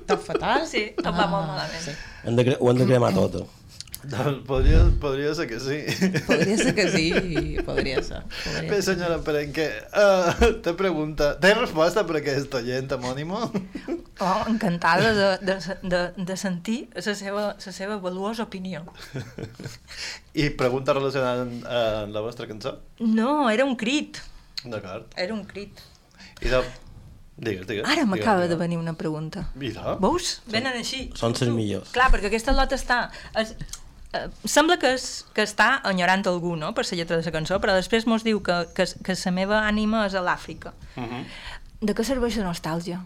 G: Tot fatal.
F: Sí, tot va molt malament.
G: Sí.
D: Hem de, ho hem de cremar tot.
E: Doncs podria, podria ser que sí.
G: Podria ser que sí, podria ser. Podria
E: Bé,
G: ser.
E: senyora Perenque, uh, te pregunta, ¿tens resposta per aquest oient homònimo?
F: Oh, encantada de, de, de, de sentir la seva, la seva valuosa opinió.
E: I pregunta relacionada amb, uh, amb la vostra cançó?
F: No, era un crit.
E: D'acord.
F: Era un crit.
E: I de... Digues, digues.
F: Ara m'acaba de venir una pregunta.
E: Mira.
F: Veus? Venen així.
D: Són les millors.
F: Clar, perquè aquesta lota està... Es, eh, sembla que, és, que està enyorant algú, no?, per la lletra de la cançó, però després mos diu que, que, que la meva ànima és a l'Àfrica.
E: Uh -huh.
F: De què serveix la nostàlgia?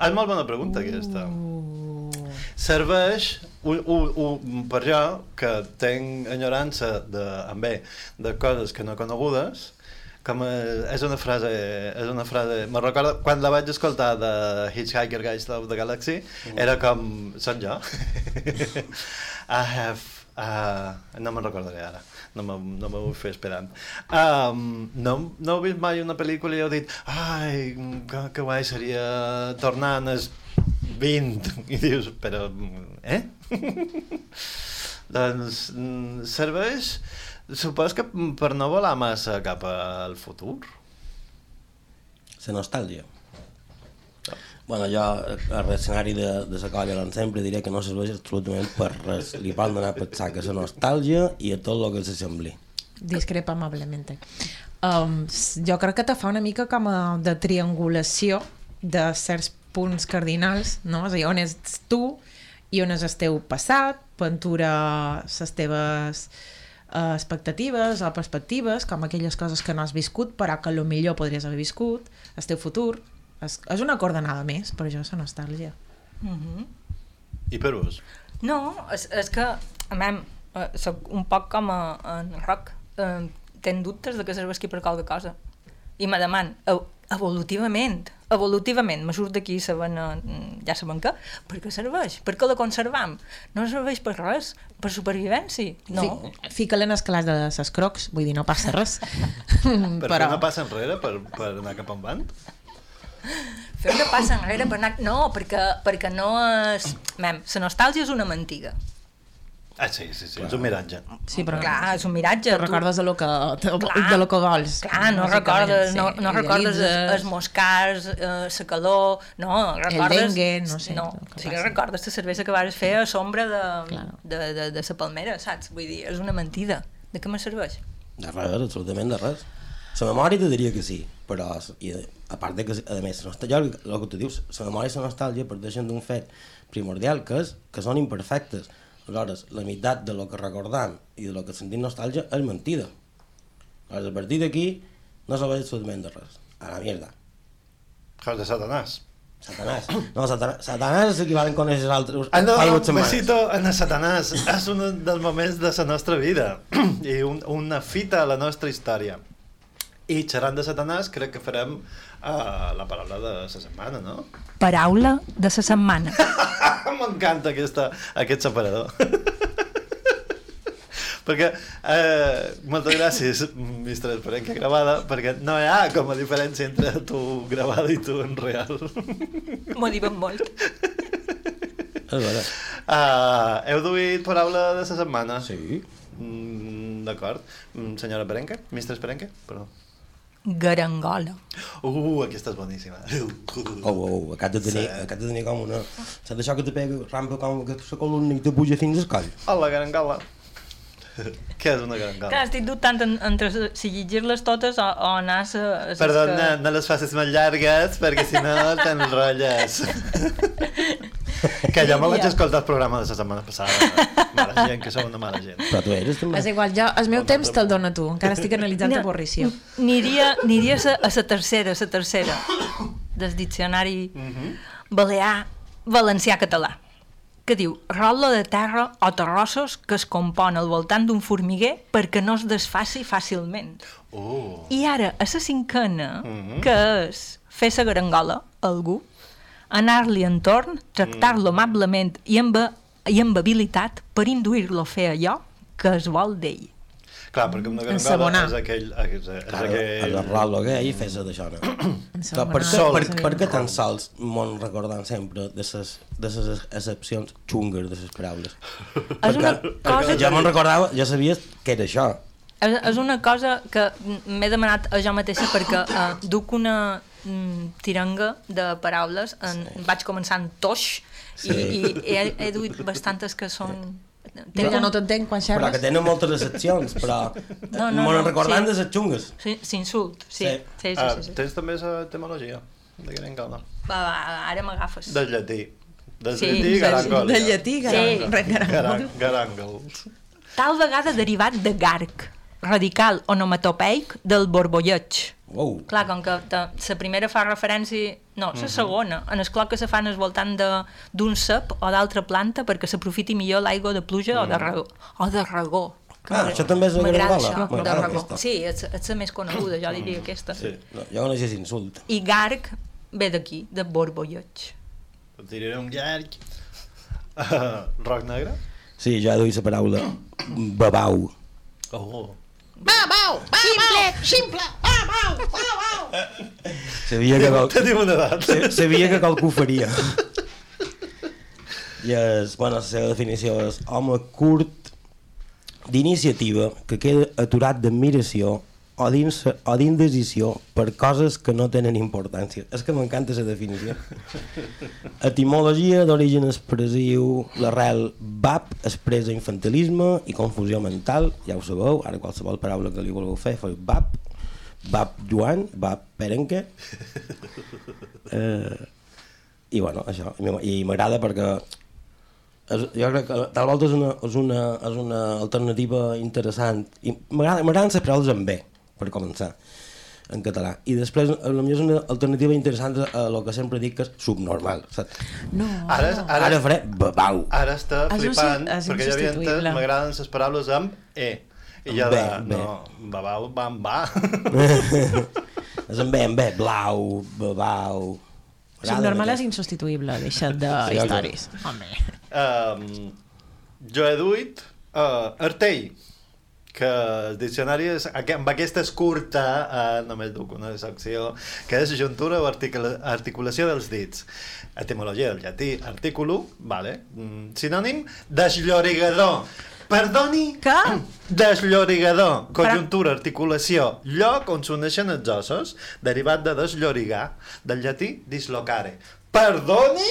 E: És molt bona pregunta, aquesta. Serveix, un, un, un, per jo, que tenc enyorança de, amb bé, de coses que no conegudes, com a, és una frase, és una frase, me recorda, quan la vaig escoltar de Hitchhiker Guys of the Galaxy,
D: Mm.
E: era com, són jo? I have, uh, no me'n recordaré ara, no me, no me vull fer esperant. Um, no, no he vist mai una pel·lícula i heu dit, ai, que, que guai seria tornar als 20, i dius, però, eh? doncs mm, serveix, supos que per no volar massa cap al futur.
D: La nostàlgia. Bueno, jo, al escenari de, de la colla, doncs sempre diré que no serveix absolutament per res. Li poden donar a pensar que la nostàlgia i a tot el que s'assembli.
G: Discrepa amablement. Um, jo crec que te fa una mica com a de triangulació de certs punts cardinals, no? És a dir, on ets tu i on és el teu passat, pentura les teves eh, expectatives o perspectives, com aquelles coses que no has viscut, però que lo millor podries haver viscut, el teu futur. És, és una coordenada més, per això és la nostàlgia.
F: Mm -hmm.
E: I per vos?
F: No, és, és que, a mem, eh, soc un poc com a, en rock, eh, ten dubtes de que serveixi per qualque cosa. I me deman, evolutivament, evolutivament, me surt d'aquí sabent, eh, ja sabem què, per què serveix? Per què la conservam? No serveix per res, per supervivència, no.
G: Fi, Fica-la en de ses crocs, vull dir, no passa res.
E: Per Però... no passa enrere per, per anar cap endavant?
F: Fer una passa enrere per anar... No, perquè, perquè no és... Mem, la nostàlgia és una mentida.
E: Ah, sí, sí, sí, és un miratge.
G: Sí, però
F: Clar, és un miratge.
G: Te recordes de lo que, de, de lo que vols.
F: Clar, no
G: bàsicament,
F: recordes,
G: sí.
F: no, no recordes els, els moscars, eh, la calor, no, recordes...
G: dengue, no sé,
F: No,
G: el que
F: sí que
G: passa.
F: recordes la cervesa que vas fer a sombra de, de, de, de la palmera, saps? Vull dir, és una mentida. De què me serveix?
D: De res, absolutament de res. La memòria te diria que sí, però i a part de que, a més, la nostàlgia, el que tu dius, la memòria i la nostàlgia parteixen d'un fet primordial, que és que són imperfectes. Aleshores, la meitat de lo que recordam i de lo que sentim nostàlgia és mentida. Aleshores, a partir d'aquí no serveix absolutament de res. A la mierda.
E: Jos de Satanàs.
D: Satanàs. No, Satanàs, Satanàs és equivalent con els altres.
E: Ah, no, un
D: setmanes.
E: besito en el Satanàs. És un dels moments de la nostra vida i un, una fita a la nostra història. I xerrant de Satanàs crec que farem uh, la paraula de la setmana, no?
F: Paraula de la setmana.
E: M'encanta aquesta, aquest separador. perquè eh, moltes gràcies, Mr. Esperenca gravada, perquè no hi ha com a diferència entre tu gravada i tu en real.
F: M'ho diuen molt.
E: Uh, heu duit paraula de la setmana?
D: Sí.
E: Mm, D'acord. Mm, Senyora Perenca? Mr. Perenca? Perdó.
F: Garangola.
E: Uh, aquesta és boníssima.
D: Oh, oh, acabes de tenir,
E: Sí.
D: acabes de tenir com una... Saps això que te pega rampa com que la columna i te puja fins al coll?
E: Hola, garangola. Què és una garangola?
F: Clar, estic dubtant en, entre si llegir-les totes o, o anar a... a
E: Perdó,
F: que-
E: no, no les facis més llargues perquè si no t'enrotlles. que jo me vaig escoltar el programa de la setmana passada. Mala gent, que sou una mala gent.
D: Però tu eres també.
G: És igual, jo, el meu temps te'l dona tu, encara estic analitzant
F: No.
G: avorrició.
F: Aniria, aniria a la tercera, a la tercera del diccionari balear valencià-català que diu rotlo de terra o terrossos que es compon al voltant d'un formiguer perquè no es desfaci fàcilment.
E: Oh.
F: I ara, a la cinquena,
E: Mhm.
F: que és fer la garangola a algú, anar-li entorn, tractar-lo amablement i amb, i amb habilitat per induir-lo a fer allò que es vol d'ell.
E: Clar, perquè una
G: Ensabonar.
E: és aquell... És, és
D: Clar,
E: aquell...
D: el rol gay fes d'això, no? Clar, per, per, per, per què tan sols m'on recordant sempre de ses, de ses excepcions xungues de les paraules?
F: És una
D: perquè,
F: cosa
D: perquè jo me'n recordava, ja sabies que era això.
F: És, és una cosa que m'he demanat a jo mateixa perquè uh, duc una mm, tiranga de paraules, en, sí. vaig començar en toix
D: Sí.
F: i, i he, he duit bastantes que són...
G: Jo ja no t'entenc quan
D: Però que
G: xerres.
D: tenen moltes excepcions, però
F: No, no, no,
D: recordant
F: sí.
D: de les xungues.
F: Sí, S'insult, sí.
D: Sí.
F: Sí, sí,
E: Ah,
F: sí, sí.
E: tens també la etimologia de garangola?
F: Va, va, ara m'agafes.
E: Del llatí. Del
F: Sí,
E: llatí, garangola.
G: del llatí, garangol.
E: Garan- Garàngols.
F: Tal vegada derivat de garc, radical onomatopeic del borbolleig.
D: Wow.
F: Clar, com que la primera fa referència... No, la
E: Mhm.
F: segona, en el cloc que se fan al voltant de- d'un cep o d'altra planta perquè s'aprofiti millor l'aigua de pluja o de
E: Mhm.
F: regó. O de regó.
D: Ah, això també és una
F: això, de regó.
D: aquesta.
F: Sí, és, és la més coneguda, jo diria aquesta.
E: Sí.
D: No, jo no sé si insult.
F: I garc ve d'aquí, de borbolleig.
E: Et diré un llarg. Uh, roc negre?
D: Sí, jo he duit la paraula babau.
E: Oh.
V: Babau, simple, simple, babau, babau.
D: Sabia que, qual...
E: Tenim una edat.
D: Sa- Sabia que qualcú ho faria. I és, bueno, la seva definició és home curt d'iniciativa que queda aturat d'admiració o d'indecisió per coses que no tenen importància. És que m'encanta la definició. Etimologia d'origen expressiu, l'arrel bab expressa infantilisme i confusió mental, ja ho sabeu, ara qualsevol paraula que li vulgueu fer, feu bab, bab Joan, bab Perenque, eh, i bueno, això, i m'ag- i m'agrada perquè és, jo crec que tal volta és una, és una, és una alternativa interessant. I m'agraden les paraules en B per començar en català i després a lo millor és una alternativa interessant a lo que sempre dic que és subnormal saps?
G: No.
E: Ara, ara,
D: ara faré babau
E: Ara està
G: És
E: flipant,
G: és
E: perquè jo havia entès, m'agraden les paraules amb E. I
D: Amb
E: de, no, babau, bam, va.
D: és en B, en B, blau, babau
G: Subnormal és insubstituïble, deixa't de
E: Sí,
G: històries. Home.
E: Um, jo he duit uh, artell, que el diccionari és, amb aquesta és curta, uh, només duc una secció, que és juntura o articula, articulació dels dits. Etimologia del llatí, artículo, vale. Mm, sinònim, desllorigador. Perdoni?
G: Que?
E: Desllorigador, conjuntura, articulació, lloc on s'uneixen els ossos, derivat de desllorigar, del llatí dislocare. Perdoni?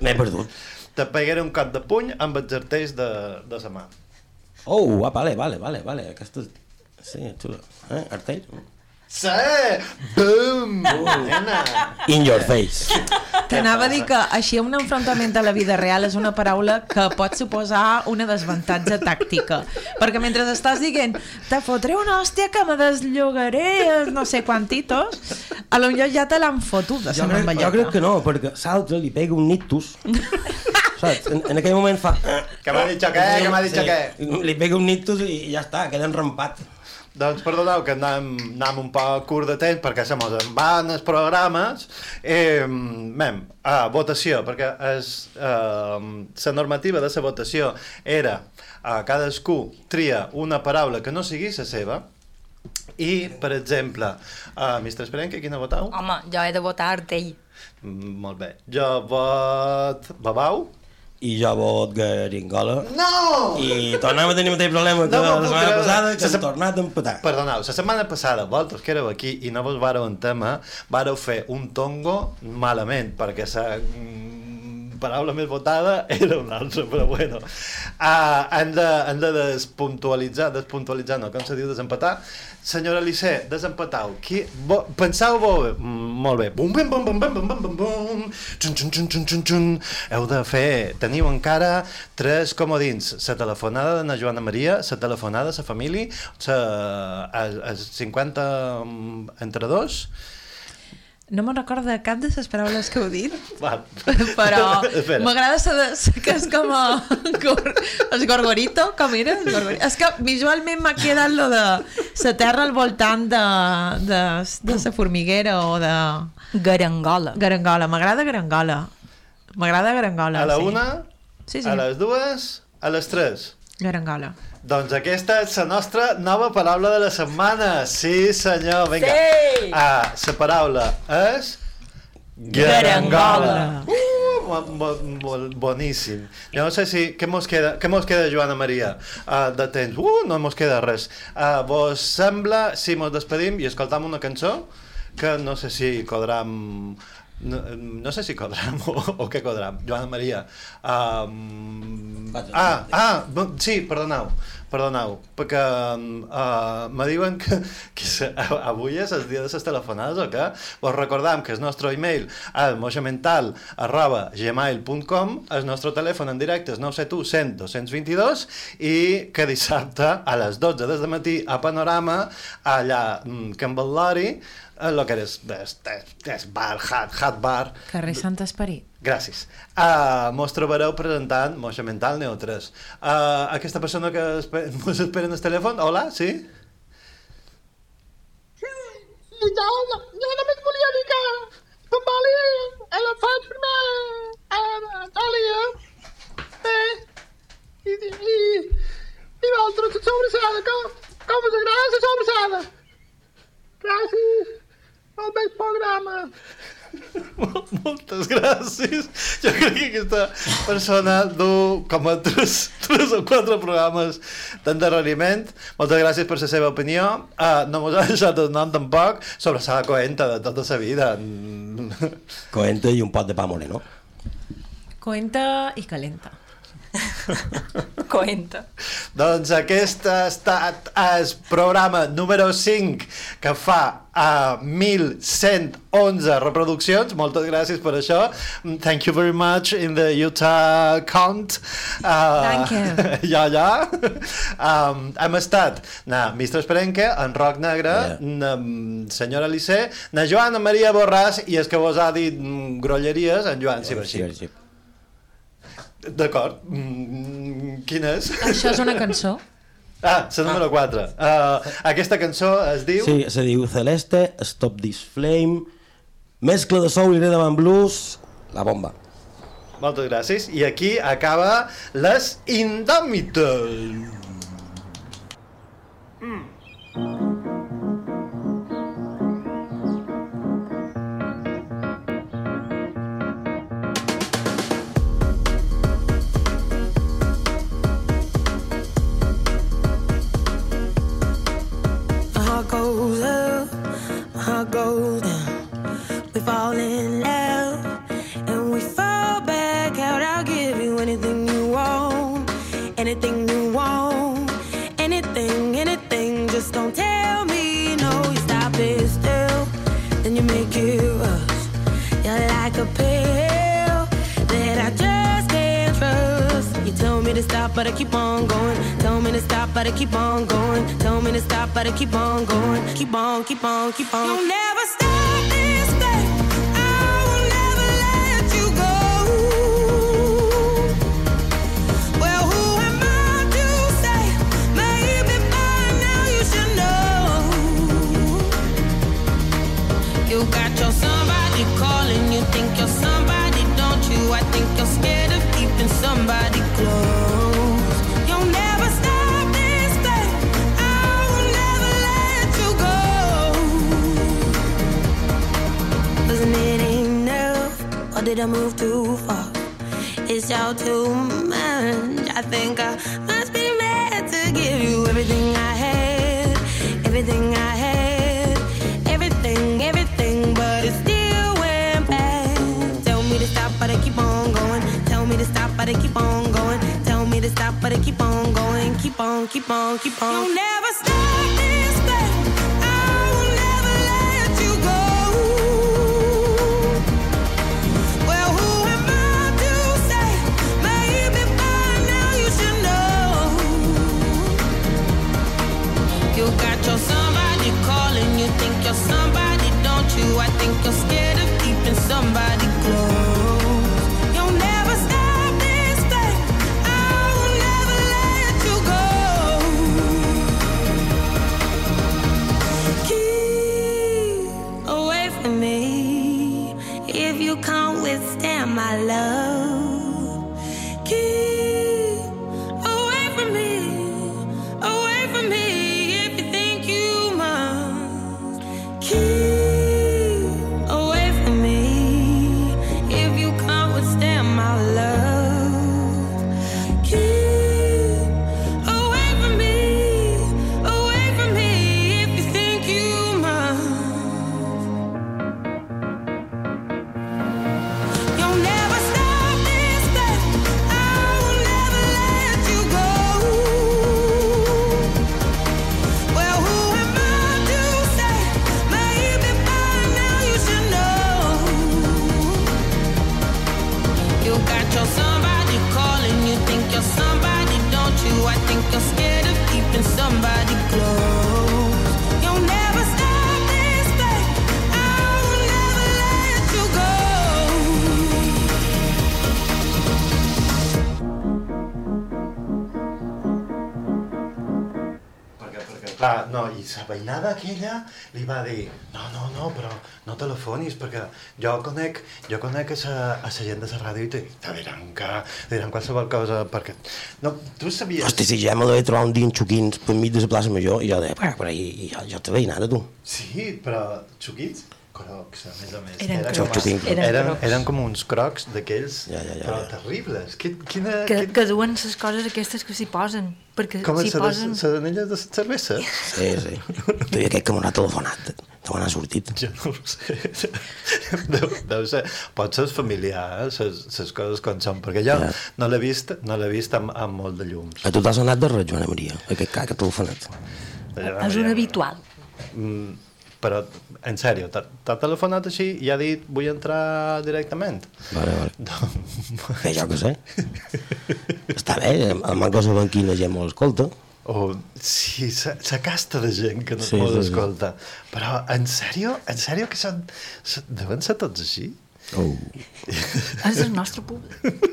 D: M'he perdut.
E: Te pegaré un cop de puny amb els artells de, de sa mà.
D: Oh, ah, vale, vale, vale, vale. Aquesta. Sí, xula. Eh, artell?
E: Sí! Boom! Nena!
D: In your face.
G: T'anava a dir que així un enfrontament a la vida real és una paraula que pot suposar una desavantatge tàctica. Perquè mentre estàs dient te fotré una hòstia que me desllogaré no sé quantitos, a lo millor ja te l'han fotut de
D: Jo crec, jo crec que no, perquè l'altre li pega un nictus. Saps? En, en aquell moment fa...
E: Que m'ha dit què, que m'ha dit
D: Sí,
E: què.
D: Li pega un nictus i ja està, queda enrampat.
E: Doncs perdoneu que anem, anem un poc curt de temps perquè se mos en van els programes. Eh, mem, a votació, perquè és, eh, la normativa de la votació era eh, cadascú tria una paraula que no sigui la seva i, per exemple, uh, Mr. Esperenque, quina votau?
F: Home, jo he de votar Artell.
E: Mm, molt bé. Jo vot Babau.
D: I jo vot Garingola.
E: No!
D: I tornem a tenir el mateix problema que
E: No
D: la setmana
E: creure.
D: passada, que
E: Se
D: hem tornat a empatar.
E: Perdoneu, la setmana passada, vosaltres que éreu aquí i no vos vareu en tema, vareu fer un tongo malament, perquè la paraula més votada era una altra, però bueno. Uh, hem, de, hem de despuntualitzar, despuntualitzar, no, com se diu desempatar. Senyora Lissé, desempatau. Qui, bo, pensau bo, molt bé. Bum, bum, bum, bum, bum, bum, bum, bum, bum. Txun, txun, txun, txun, txun, txun. Heu de fer, teniu encara tres comodins. La telefonada de na Joana Maria, la telefonada de la família, la, 50 mm, entre dos,
G: no me'n recordo de cap de les paraules que heu dit,
E: Val.
G: però m'agrada que és com a... el gorgorito, com era? El gorgorito. És que visualment m'ha quedat lo de la terra al voltant de, de, de la formiguera o de...
F: Garangola.
G: Garangola, m'agrada Garangola. M'agrada Garangola,
E: a la
G: sí.
E: una,
G: Sí, sí.
E: a les dues, a les tres.
G: Garangola.
E: Doncs aquesta és la nostra nova paraula de la setmana. Sí, senyor, vinga.
F: Sí!
E: Ah, la paraula és...
G: Garangola.
E: Uh, mo- mo- boníssim. Jo no sé si... Què mos queda, què mos queda Joana Maria, uh, de temps? Uh, no mos queda res. Uh, vos sembla si mos despedim i escoltam una cançó que no sé si codram... No, no sé si codram o, o què codram. Joana Maria. Um, ah, ah, sí, perdoneu, perdoneu, perquè uh, me diuen que, que se, avui és el dia de les telefonades o què? Vos recordam que el nostre email és moixamental arroba gmail.com el nostre telèfon en directe és 971 100 222 i que dissabte a les 12 des de matí a Panorama allà mm, Can Bal·lori el que és, és, és, bar, hot, hot bar
G: Carrer Sant Esperit.
E: Gràcies. Uh, mos trobareu presentant Moixa Mental Neo 3. Uh, aquesta persona que espe mos espera en el telèfon, hola, sí?
V: I jo, jo només volia dir que em volia el faig primer a Natàlia eh, i, i, i, la sobrassada com, com us agrada la sobrassada gràcies al meu programa
E: Moltes gràcies. Jo crec que aquesta persona du com a tres, tres o quatre programes d'endarreriment. Moltes gràcies per la seva opinió. Uh, no mos ha deixat el nom tampoc sobre la coenta de tota la vida.
D: Coenta i un pot de pa moreno.
G: Coenta i calenta.
F: Coenta.
E: Doncs aquest ha estat el programa número 5 que fa a 1111 reproduccions. Moltes gràcies per això. Thank you very much in the Utah count. Uh,
G: Thank you.
E: Ja, ja. Um, hem estat na Mistre Esperenque, en Roc Negre, na mm, senyora Lissé, na Joana Maria Borràs i és que vos ha dit mm, grolleries, en Joan Ciberxip. D'acord. Mm, quina és?
G: Això és una cançó?
E: Ah, la número 4. Uh, aquesta cançó es diu...
D: Sí, se diu Celeste, Stop This Flame, mescla de soul i rhythm and blues, la bomba.
E: Moltes gràcies. I aquí acaba les Indòmites.
W: My
E: aquella li va dir no, no, no, però no telefonis perquè jo conec, jo conec a la, a la gent de la ràdio i te, te diran que te diran qualsevol cosa perquè... No, tu sabies...
D: Hosti, si ja me l'he trobat un dia en Xuquins per mig de la plaça Major i jo deia, "Bueno, però i, i, jo te veïna ara, tu.
E: Sí, però xuquits, crocs, a més a més.
F: Eren
E: Era
F: crocs.
E: com,
F: Eren
E: eren,
F: crocs.
E: eren com uns crocs d'aquells,
D: ja, ja,
E: però terribles. Qui, quina,
F: Que,
E: quin-
F: que duen les coses aquestes que s'hi posen. Perquè
E: com
F: s'hi posen...
E: les anelles de cervesa?
D: Sí, sí. Tu i aquest que m'ha telefonat, te m'ha sortit.
E: Jo no ho sé. Deu, deu ser, pot ser familiar, eh, ses, ses coses com són, perquè jo
D: Ja.
E: no l'he vist, no l'he vist amb, amb molt de llums.
D: A tu t'has anat de res, Joana Maria, aquest ca que t'ha telefonat.
F: És un habitual.
E: Mm, però, en sèrio, t'ha telefonat així i ha dit vull entrar directament?
D: Vale, vale.
E: No.
D: Que jo què sé. Està bé, el manco sabem quina gent molt escolta.
E: Oh, sí, sa casta de gent que no
D: Sí,
E: pot
D: sí, sí.
E: Però, en sèrio? En sèrio que són... s- Deuen ser tots així?
D: Oh.
F: És el nostre públic.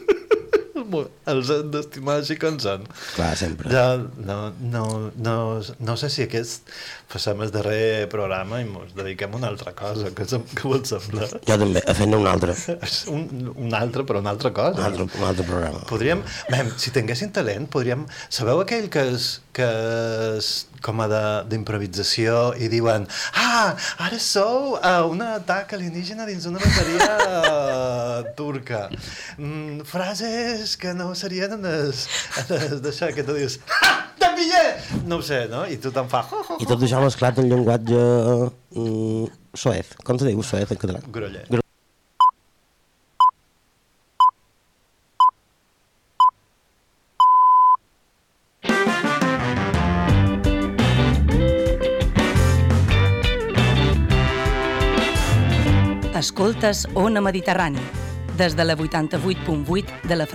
E: Els hem d'estimar així com són.
D: Clar, sempre.
E: Ja, no, no, no, no sé si aquest passem el darrer programa i ens dediquem a una altra cosa, que, sem- que vos sembla?
D: Jo també, a fer-ne un altre.
E: Un, un altre, però una altra cosa.
D: Un altre, un altre programa.
E: Podríem, mem, si tinguessin talent, podríem... Sabeu aquell que és, que és com a de- d'improvisació i diuen ah, ara sou a un atac alienígena dins una bateria eh, turca. Mm, frases que no serien en es, en es d'això que tu dius ah, pillé! No ho sé, no? I tu te'n fa ho, ho,
D: I tot això mesclat en llenguatge mm, soez. Com se diu soez en català?
E: Groller.
D: Gro-
X: Escoltes Ona Mediterrani, des de la 88.8 de la freqüència